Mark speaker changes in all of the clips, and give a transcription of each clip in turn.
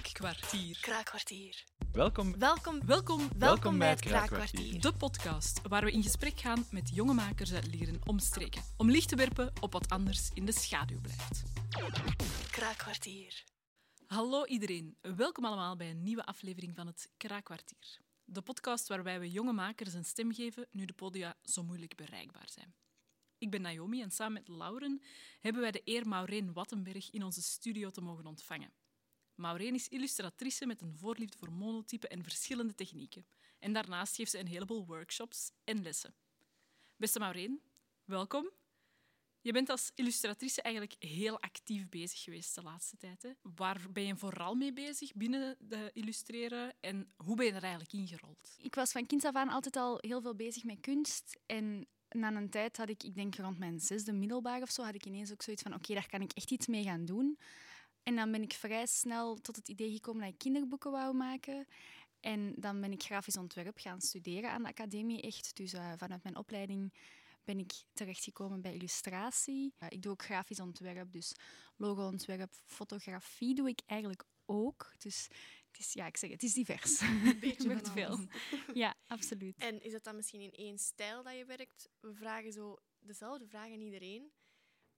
Speaker 1: Kraakkwartier.
Speaker 2: Kraakkwartier.
Speaker 3: Welkom.
Speaker 2: Welkom,
Speaker 1: Welkom,
Speaker 2: welkom bij het
Speaker 3: Kraakkwartier.
Speaker 2: Kraakkwartier.
Speaker 1: de podcast waar we in gesprek gaan met jonge makers uit leren omstreken. Om licht te werpen op wat anders in de schaduw blijft.
Speaker 2: Kraakkwartier.
Speaker 1: Hallo iedereen, welkom allemaal bij een nieuwe aflevering van het Kraakkwartier. De podcast waarbij we jonge makers een stem geven nu de podia zo moeilijk bereikbaar zijn. Ik ben Naomi en samen met Lauren hebben wij de eer Maureen Wattenberg in onze studio te mogen ontvangen. Maureen is illustratrice met een voorliefde voor monotypen en verschillende technieken. En daarnaast geeft ze een heleboel workshops en lessen. Beste Maureen, welkom. Je bent als illustratrice eigenlijk heel actief bezig geweest de laatste tijd. Hè? Waar ben je vooral mee bezig binnen de illustreren en hoe ben je er eigenlijk ingerold?
Speaker 4: Ik was van kinds af aan altijd al heel veel bezig met kunst. En na een tijd had ik, ik denk rond mijn zesde middelbaar of zo, had ik ineens ook zoiets van oké, daar kan ik echt iets mee gaan doen. En dan ben ik vrij snel tot het idee gekomen dat ik kinderboeken wou maken. En dan ben ik grafisch ontwerp gaan studeren aan de academie echt. Dus eh, vanuit mijn opleiding ben ik terechtgekomen bij illustratie. Eh, ik doe ook grafisch ontwerp, dus logoontwerp, fotografie doe ik eigenlijk ook. Dus het is, ja, ik zeg het, is divers.
Speaker 2: beetje
Speaker 4: Er wordt
Speaker 2: van
Speaker 4: veel. Ja, absoluut.
Speaker 2: En is dat dan misschien in één stijl dat je werkt? We vragen zo dezelfde vraag aan iedereen.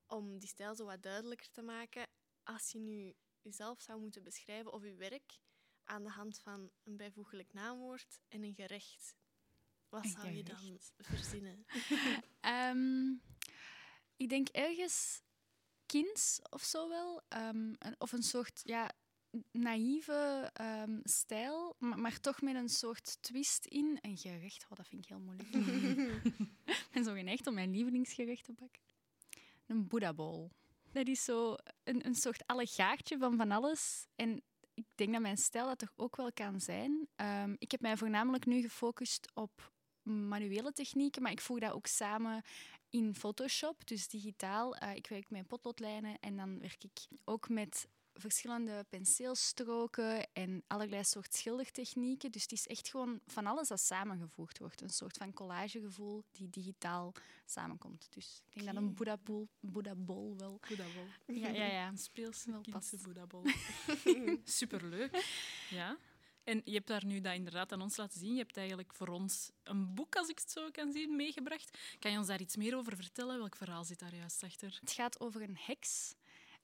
Speaker 2: Om die stijl zo wat duidelijker te maken. Als je nu jezelf zou moeten beschrijven of je werk aan de hand van een bijvoeglijk naamwoord en een gerecht. Wat zou je dan verzinnen?
Speaker 4: Ehm, ik denk ergens kinds of zo wel. Ehm, of een soort ja, naïeve ehm, stijl, maar, maar toch met een soort twist in. Een gerecht, oh, dat vind ik heel moeilijk. ik ben zo geneigd om mijn lievelingsgerecht te bakken. Een boeddha-bol. Dat is zo een, een soort allegaartje van van alles. En ik denk dat mijn stijl dat toch ook wel kan zijn. Ehm, ik heb mij voornamelijk nu gefocust op manuele technieken, maar ik voeg dat ook samen in Photoshop, dus digitaal. Eh, ik werk met potloodlijnen en dan werk ik ook met verschillende penseelstroken en allerlei soort schildertechnieken. Dus het is echt gewoon van alles dat samengevoegd wordt. Een soort van collagegevoel die digitaal samenkomt. Dus ik denk dat een boeddha-bol boeddha-bol wel...
Speaker 1: Boedabol.
Speaker 4: Ja, ja, ja.
Speaker 1: Een speelse
Speaker 4: Wel
Speaker 1: kindse. Superleuk. Ja. En je hebt daar nu dat inderdaad aan ons laten zien. Je hebt eigenlijk voor ons een boek, als ik het zo kan zien, meegebracht. Kan je ons daar iets meer over vertellen? Welk verhaal zit daar juist achter?
Speaker 4: Het gaat over een heks,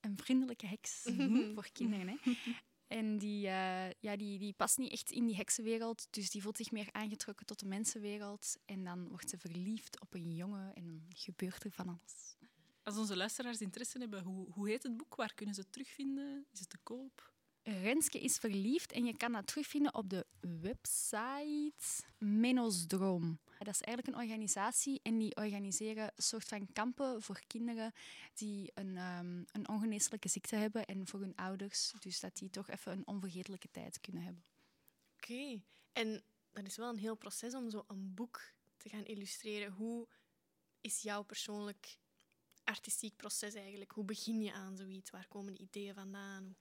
Speaker 4: een vriendelijke heks voor kinderen. Hè. En die, eh, ja, die, die past niet echt in die heksenwereld, dus die voelt zich meer aangetrokken tot de mensenwereld. En dan wordt ze verliefd op een jongen en dan gebeurt er van alles.
Speaker 1: Als onze luisteraars interesse hebben, hoe, hoe heet het boek? Waar kunnen ze het terugvinden? Is het te koop?
Speaker 4: Renske is verliefd en je kan dat terugvinden op de website Menosdroom. Dat is eigenlijk een organisatie en die organiseren soort van kampen voor kinderen die een, ehm, een ongeneeslijke ziekte hebben en voor hun ouders. Dus dat die toch even een onvergetelijke tijd kunnen hebben.
Speaker 2: Oké. En dat is wel een heel proces om zo een boek te gaan illustreren. Hoe is jouw persoonlijk artistiek proces eigenlijk? Hoe begin je aan zoiets? Waar komen de ideeën vandaan?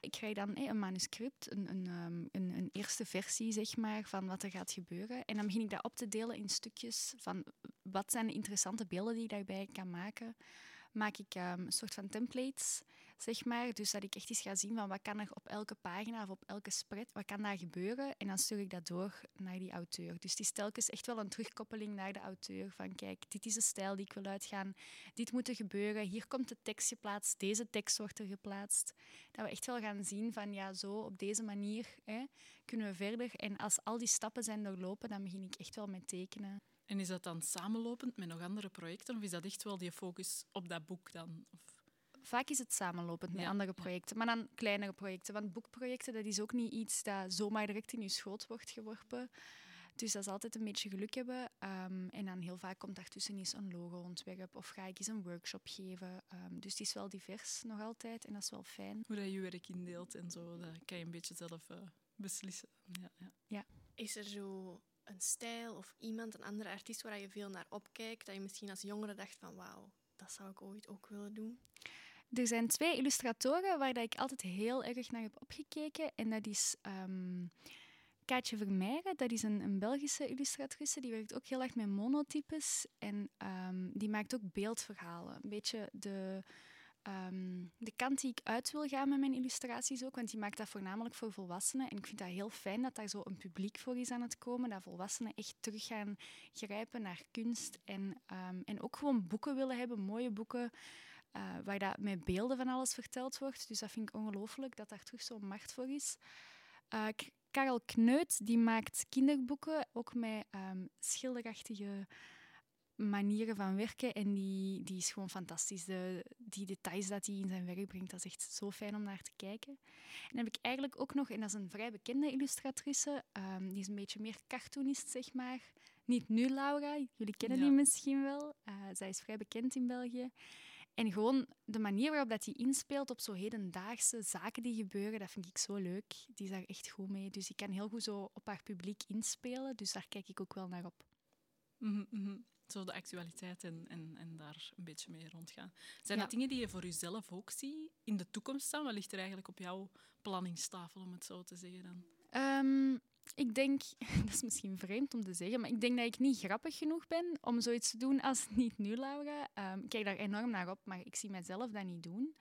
Speaker 4: Ik krijg dan een manuscript, een, een, ehm, een, een eerste versie zeg maar, van wat er gaat gebeuren. En dan begin ik dat op te delen in stukjes van wat zijn de interessante beelden die ik daarbij kan maken. Maak ik ehm, een soort van templates, zeg maar. Dus dat ik echt eens ga zien van wat kan er op elke pagina of op elke spread, wat kan daar gebeuren. En dan stuur ik dat door naar die auteur. Dus het is telkens echt wel een terugkoppeling naar de auteur. Van kijk, dit is de stijl die ik wil uitgaan. Dit moet er gebeuren. Hier komt de tekst geplaatst. Deze tekst wordt er geplaatst dat we echt wel gaan zien van ja, zo op deze manier hè, kunnen we verder. En als al die stappen zijn doorlopen, dan begin ik echt wel met tekenen.
Speaker 1: En is dat dan samenlopend met nog andere projecten? Of is dat echt wel die focus op dat boek dan? Of...
Speaker 4: Vaak is het samenlopend met
Speaker 1: Ja,
Speaker 4: andere
Speaker 1: ja.
Speaker 4: projecten, maar dan kleinere projecten. Want boekprojecten, dat is ook niet iets dat zomaar direct in je schoot wordt geworpen. Dus dat is altijd een beetje geluk hebben. Ehm, en dan heel vaak komt daartussen eens een logo-ontwerp of ga ik eens een workshop geven. Ehm, dus het is wel divers nog altijd en dat is wel fijn.
Speaker 1: Hoe dat je je werk indeelt en zo, dat kan je een beetje zelf eh, beslissen. Ja, ja.
Speaker 2: Is er zo een stijl of iemand, een andere artiest waar je veel naar opkijkt, dat je misschien als jongere dacht van wauw, dat zou ik ooit ook willen doen?
Speaker 4: Er zijn twee illustratoren waar dat ik altijd heel erg naar heb opgekeken. En dat is ehm Kaatje Vermeijren. Dat is een, een Belgische illustratrice. Die werkt ook heel erg met monotypes. En ehm, die maakt ook beeldverhalen. Een beetje de ehm, de kant die ik uit wil gaan met mijn illustraties ook, want die maakt dat voornamelijk voor volwassenen. En ik vind dat heel fijn dat daar zo een publiek voor is aan het komen, dat volwassenen echt terug gaan grijpen naar kunst en, en ook gewoon boeken willen hebben, mooie boeken, uh, waar dat met beelden van alles verteld wordt. Dus dat vind ik ongelooflijk dat daar terug zo'n markt voor is. Uh, Karel Kneut die maakt kinderboeken, ook met um, schilderachtige manieren van werken. En die, die is gewoon fantastisch. De, die details dat hij in zijn werk brengt, dat is echt zo fijn om naar te kijken. En dan heb ik eigenlijk ook nog, en dat is een vrij bekende illustratrice, um, die is een beetje meer cartoonist, zeg maar. Niet nu, Laura, jullie kennen ja. die misschien wel. Uh, zij is vrij bekend in België. En gewoon de manier waarop dat hij inspeelt op zo hedendaagse zaken die gebeuren, dat vind ik zo leuk. Die is daar echt goed mee. Dus ik kan heel goed zo op haar publiek inspelen. Dus daar kijk ik ook wel naar op.
Speaker 1: Mm -hmm. Zo de actualiteit en, en, en daar een beetje mee rondgaan. Zijn ja. dat dingen die je voor jezelf ook ziet in de toekomst staan? Wat ligt er eigenlijk op jouw planningstafel, om het zo te zeggen dan?
Speaker 4: Um, ik denk, dat is misschien vreemd om te zeggen, maar ik denk dat ik niet grappig genoeg ben om zoiets te doen als niet nu, Laura. Um, ik kijk daar enorm naar op, maar ik zie mezelf dat niet doen.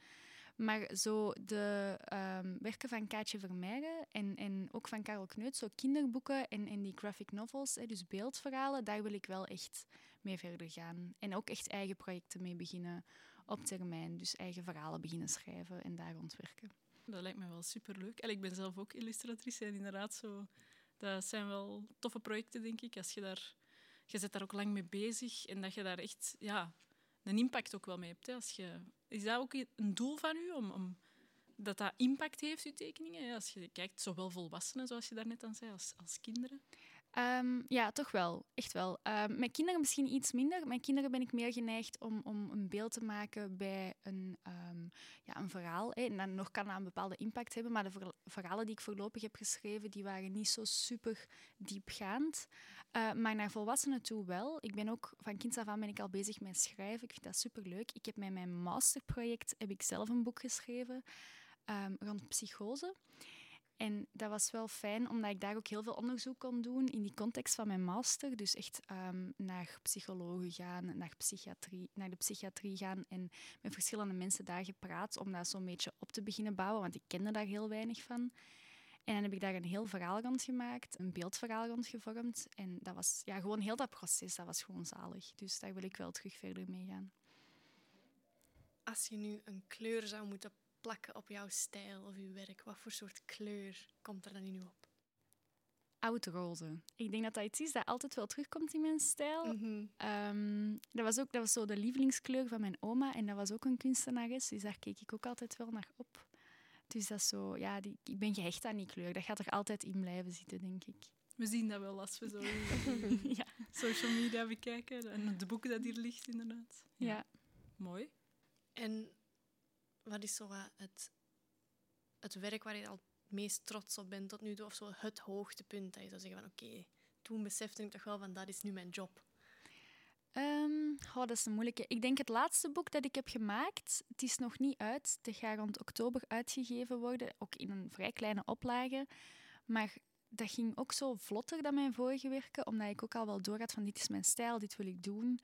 Speaker 4: Maar zo de um, werken van Kaatje Vermeijren en, en ook van Karel Kneut, zo kinderboeken en, en die graphic novels, hè, dus beeldverhalen, daar wil ik wel echt mee verder gaan. En ook echt eigen projecten mee beginnen op termijn. Dus eigen verhalen beginnen schrijven en daar rondwerken.
Speaker 1: Dat lijkt me wel superleuk. En ik ben zelf ook illustratrice en inderdaad zo... Dat zijn wel toffe projecten, denk ik. Als je daar... Je zit daar ook lang mee bezig en dat je daar echt ja, een impact ook wel mee hebt. Hè. Als je, is dat ook een doel van u, om, om dat dat impact heeft, uw tekeningen? Als je kijkt, zowel volwassenen, zoals je daarnet aan zei, als, als kinderen?
Speaker 4: Um, ja, toch wel. Echt wel. Um, met kinderen misschien iets minder. Met kinderen ben ik meer geneigd om, om een beeld te maken bij een, um, ja, een verhaal. Hè. En dan nog kan dat een bepaalde impact hebben, maar de verhalen die ik voorlopig heb geschreven, die waren niet zo super diepgaand. Uh, maar naar volwassenen toe wel. Ik ben ook van kinds af aan ben ik al bezig met schrijven. Ik vind dat super leuk. Ik heb met mijn masterproject heb ik zelf een boek geschreven rond psychose. En dat was wel fijn, omdat ik daar ook heel veel onderzoek kon doen in die context van mijn master. Dus echt um, naar psychologen gaan, naar, psychiatrie, naar de psychiatrie gaan en met verschillende mensen daar gepraat om dat zo'n beetje op te beginnen bouwen, want ik kende daar heel weinig van. En dan heb ik daar een heel verhaal rond gemaakt, een beeldverhaal rond gevormd. En dat was ja, gewoon heel dat proces, dat was gewoon zalig. Dus daar wil ik wel terug verder mee gaan.
Speaker 2: Als je nu een kleur zou moeten plakken op jouw stijl of je werk? Wat voor soort kleur komt er dan in u op?
Speaker 4: Oudroze. Ik denk dat dat iets is dat altijd wel terugkomt in mijn stijl. Mm -hmm. um, dat, was ook, dat was zo de lievelingskleur van mijn oma en dat was ook een kunstenares, dus daar keek ik ook altijd wel naar op. Dus dat is zo, ja, die, ik ben gehecht aan die kleur. Dat gaat er altijd in blijven zitten, denk ik.
Speaker 1: We zien dat wel als we zo ja. social media bekijken en de boeken dat hier ligt, inderdaad.
Speaker 4: Ja. ja.
Speaker 1: Mooi.
Speaker 2: En wat is zo het, het werk waar je al het meest trots op bent tot nu toe? Of zo het hoogtepunt dat je zou zeggen van oké, toen besefte ik toch wel van dat is nu mijn job.
Speaker 4: Um, dat is een moeilijke. Ik denk het laatste boek dat ik heb gemaakt, het is nog niet uit. Het gaat rond oktober uitgegeven worden, ook in een vrij kleine oplage. Maar dat ging ook zo vlotter dan mijn vorige werken, omdat ik ook al wel door had van dit is mijn stijl, dit wil ik doen.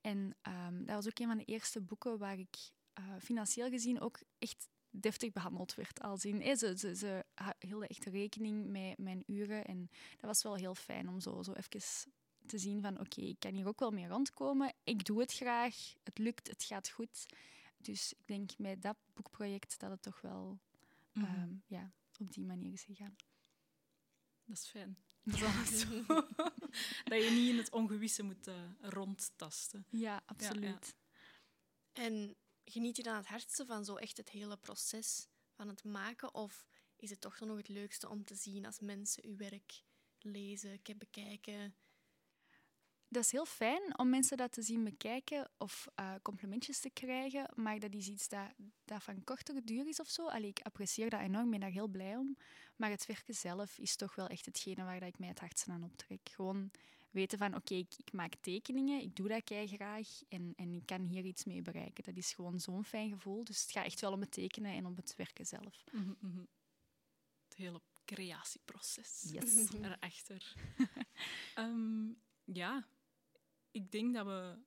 Speaker 4: En um, dat was ook een van de eerste boeken waar ik uh, financieel gezien ook echt deftig behandeld werd. Als in, ze, ze, ze hielden echt rekening met mijn uren. En dat was wel heel fijn om zo, zo even te zien van oké, okay, ik kan hier ook wel mee rondkomen. Ik doe het graag. Het lukt, het gaat goed. Dus ik denk met dat boekproject dat het toch wel mm -hmm. um, ja, op die manier is gegaan.
Speaker 1: Dat is fijn. Dat, is zo. dat je niet in het ongewisse moet uh, rondtasten.
Speaker 4: Ja, absoluut.
Speaker 2: Ja, ja. En geniet je dan het hardste van zo echt het hele proces van het maken? Of is het toch nog het leukste om te zien als mensen uw werk lezen, bekijken?
Speaker 4: Dat is heel fijn om mensen dat te zien bekijken of uh, complimentjes te krijgen, maar dat is iets dat, dat van kortere duur is of zo. Allee, ik apprecieer dat enorm, ben daar heel blij om. Maar het werken zelf is toch wel echt hetgene waar ik mij het hardst aan optrek. Gewoon weten van oké, ik, ik, maak tekeningen, ik doe dat kei graag en, en ik kan hier iets mee bereiken. Dat is gewoon zo'n fijn gevoel. Dus het gaat echt wel om het tekenen en om het werken zelf.
Speaker 1: Mm -hmm. Het hele creatieproces
Speaker 4: yes.
Speaker 1: erachter. um, ja, ik denk dat we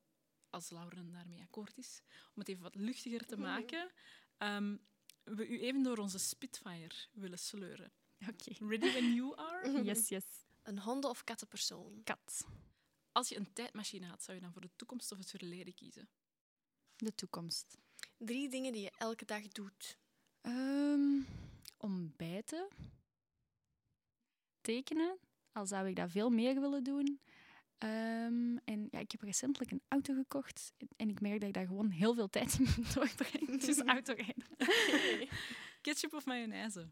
Speaker 1: als Lauren daarmee akkoord is, om het even wat luchtiger te maken, ehm, we u even door onze Spitfire willen sleuren.
Speaker 4: Oké.
Speaker 1: Ready when you are?
Speaker 4: Yes, yes.
Speaker 2: Een honden- of kattenpersoon?
Speaker 4: Kat.
Speaker 1: Als je een tijdmachine had, zou je dan voor de toekomst of het verleden kiezen?
Speaker 4: De toekomst.
Speaker 2: Drie dingen die je elke dag doet.
Speaker 4: Ehm, ontbijten. Tekenen. Al zou ik dat veel meer willen doen. Ehm, en ja, ik heb recentelijk een auto gekocht. En ik merk dat ik daar gewoon heel veel tijd in moet doorbrengen. Dus autorijden.
Speaker 1: Ketchup of mayonaise?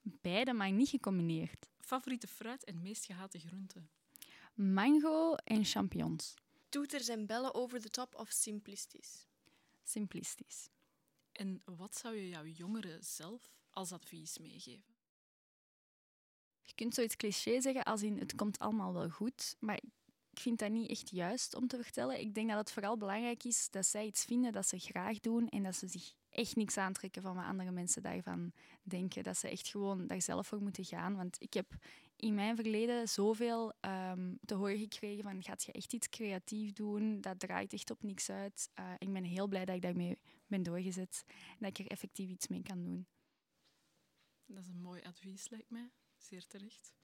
Speaker 4: Beide, maar niet gecombineerd.
Speaker 1: Favoriete fruit en meest gehate groente?
Speaker 4: Mango en champignons.
Speaker 2: Toeters en bellen over de top of simplistisch?
Speaker 4: Simplistisch.
Speaker 1: En wat zou je jouw jongere zelf als advies meegeven?
Speaker 4: Je kunt zoiets cliché zeggen als in het komt allemaal wel goed, maar ik vind dat niet echt juist om te vertellen. Ik denk dat het vooral belangrijk is dat zij iets vinden dat ze graag doen en dat ze zich echt niks aantrekken van wat andere mensen daarvan denken. Dat ze echt gewoon daar zelf voor moeten gaan. Want ik heb in mijn verleden zoveel ehm, te horen gekregen van gaat je echt iets creatief doen? Dat draait echt op niks uit. Uh, ik ben heel blij dat ik daarmee ben doorgezet en dat ik er effectief iets mee kan doen.
Speaker 1: Dat is een mooi advies, lijkt mij. Zeer terecht.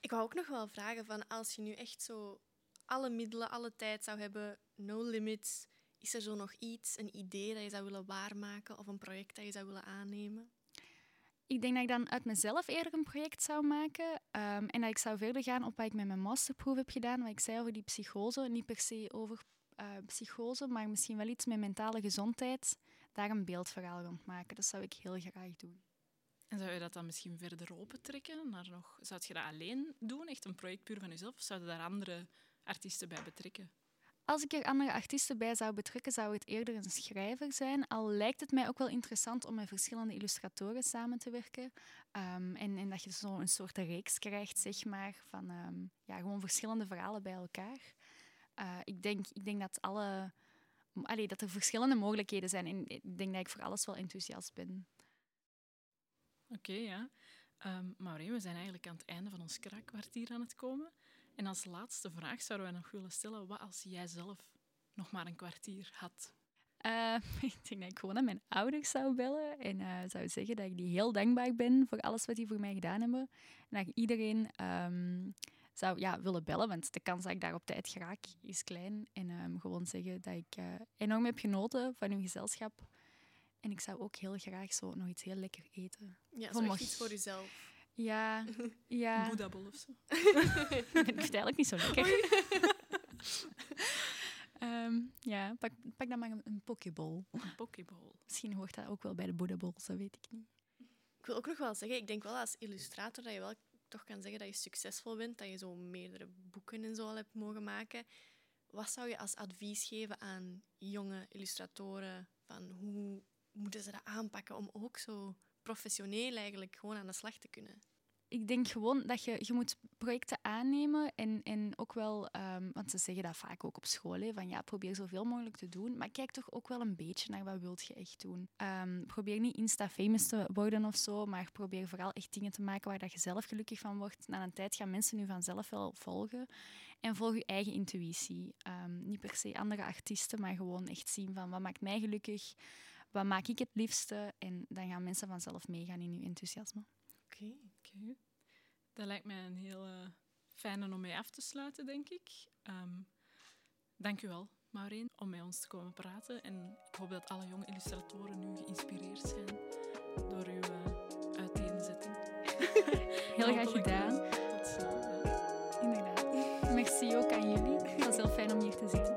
Speaker 2: Ik wou ook nog wel vragen van als je nu echt zo alle middelen, alle tijd zou hebben, no limits, is er zo nog iets, een idee dat je zou willen waarmaken of een project dat je zou willen aannemen?
Speaker 4: Ik denk dat ik dan uit mezelf eerder een project zou maken um, en dat ik zou verder gaan op wat ik met mijn masterproef heb gedaan, wat ik zei over die psychose. Niet per se over uh, psychose, maar misschien wel iets met mentale gezondheid. Daar een beeldverhaal rond maken. Dat zou ik heel graag doen.
Speaker 1: En zou je dat dan misschien verder opentrekken? Naar nog, zou je dat alleen doen, echt een project puur van jezelf? Of zouden daar andere artiesten bij betrekken?
Speaker 4: Als ik er andere artiesten bij zou betrekken, zou het eerder een schrijver zijn. Al lijkt het mij ook wel interessant om met verschillende illustratoren samen te werken. Um, en, en, dat je zo een soort reeks krijgt, zeg maar, van um, ja, gewoon verschillende verhalen bij elkaar. Uh, ik, denk, ik denk dat, alle, allee, dat er verschillende mogelijkheden zijn. En ik denk dat ik voor alles wel enthousiast ben.
Speaker 1: Oké, okay, ja. Um, Maureen, we zijn eigenlijk aan het einde van ons kraakkwartier aan het komen. En als laatste vraag zouden wij nog willen stellen, wat als jij zelf nog maar een kwartier had?
Speaker 4: Uh, ik denk dat ik gewoon aan mijn ouders zou bellen en uh, zou zeggen dat ik die heel dankbaar ben voor alles wat die voor mij gedaan hebben. En dat ik iedereen um, zou ja, willen bellen, want de kans dat ik daar op tijd geraak is klein. En um, gewoon zeggen dat ik uh, enorm heb genoten van uw gezelschap. En ik zou ook heel graag zo nog iets heel lekker eten.
Speaker 2: Ja, zo iets voor jezelf.
Speaker 4: Ja, ja.
Speaker 1: Een boedabol of zo.
Speaker 4: ik vind het eigenlijk niet zo lekker. um, ja, pak, pak dan maar een, een pokeball.
Speaker 1: Een pokeball.
Speaker 4: Misschien hoort dat ook wel bij de boedabol, dat weet ik niet.
Speaker 2: Ik wil ook nog wel zeggen, ik denk wel als illustrator dat je wel toch kan zeggen dat je succesvol bent, dat je zo meerdere boeken en zo al hebt mogen maken. Wat zou je als advies geven aan jonge illustratoren? Van hoe moeten ze dat aanpakken om ook zo professioneel eigenlijk gewoon aan de slag te kunnen?
Speaker 4: Ik denk gewoon dat je, je moet projecten aannemen en, en ook wel, um, want ze zeggen dat vaak ook op school, hè, van ja, probeer zoveel mogelijk te doen, maar kijk toch ook wel een beetje naar wat wilt je echt doen. Um, probeer niet Insta-famous te worden of zo, maar probeer vooral echt dingen te maken waar dat je zelf gelukkig van wordt. Na een tijd gaan mensen nu vanzelf wel volgen. En volg je eigen intuïtie. Um, niet per se andere artiesten, maar gewoon echt zien van wat maakt mij gelukkig wat maak ik het liefste? En dan gaan mensen vanzelf meegaan in uw enthousiasme.
Speaker 1: Oké, okay. okay. dat lijkt mij een heel uh, fijne om mee af te sluiten, denk ik. Um, dank u wel, Maureen, om met ons te komen praten. En ik hoop dat alle jonge illustratoren nu geïnspireerd zijn door uw uh, uiteenzetting.
Speaker 4: heel graag gedaan. Inderdaad. Merci ook aan jullie. Het was heel fijn om hier te zitten.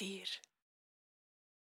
Speaker 3: Kraakkwartier.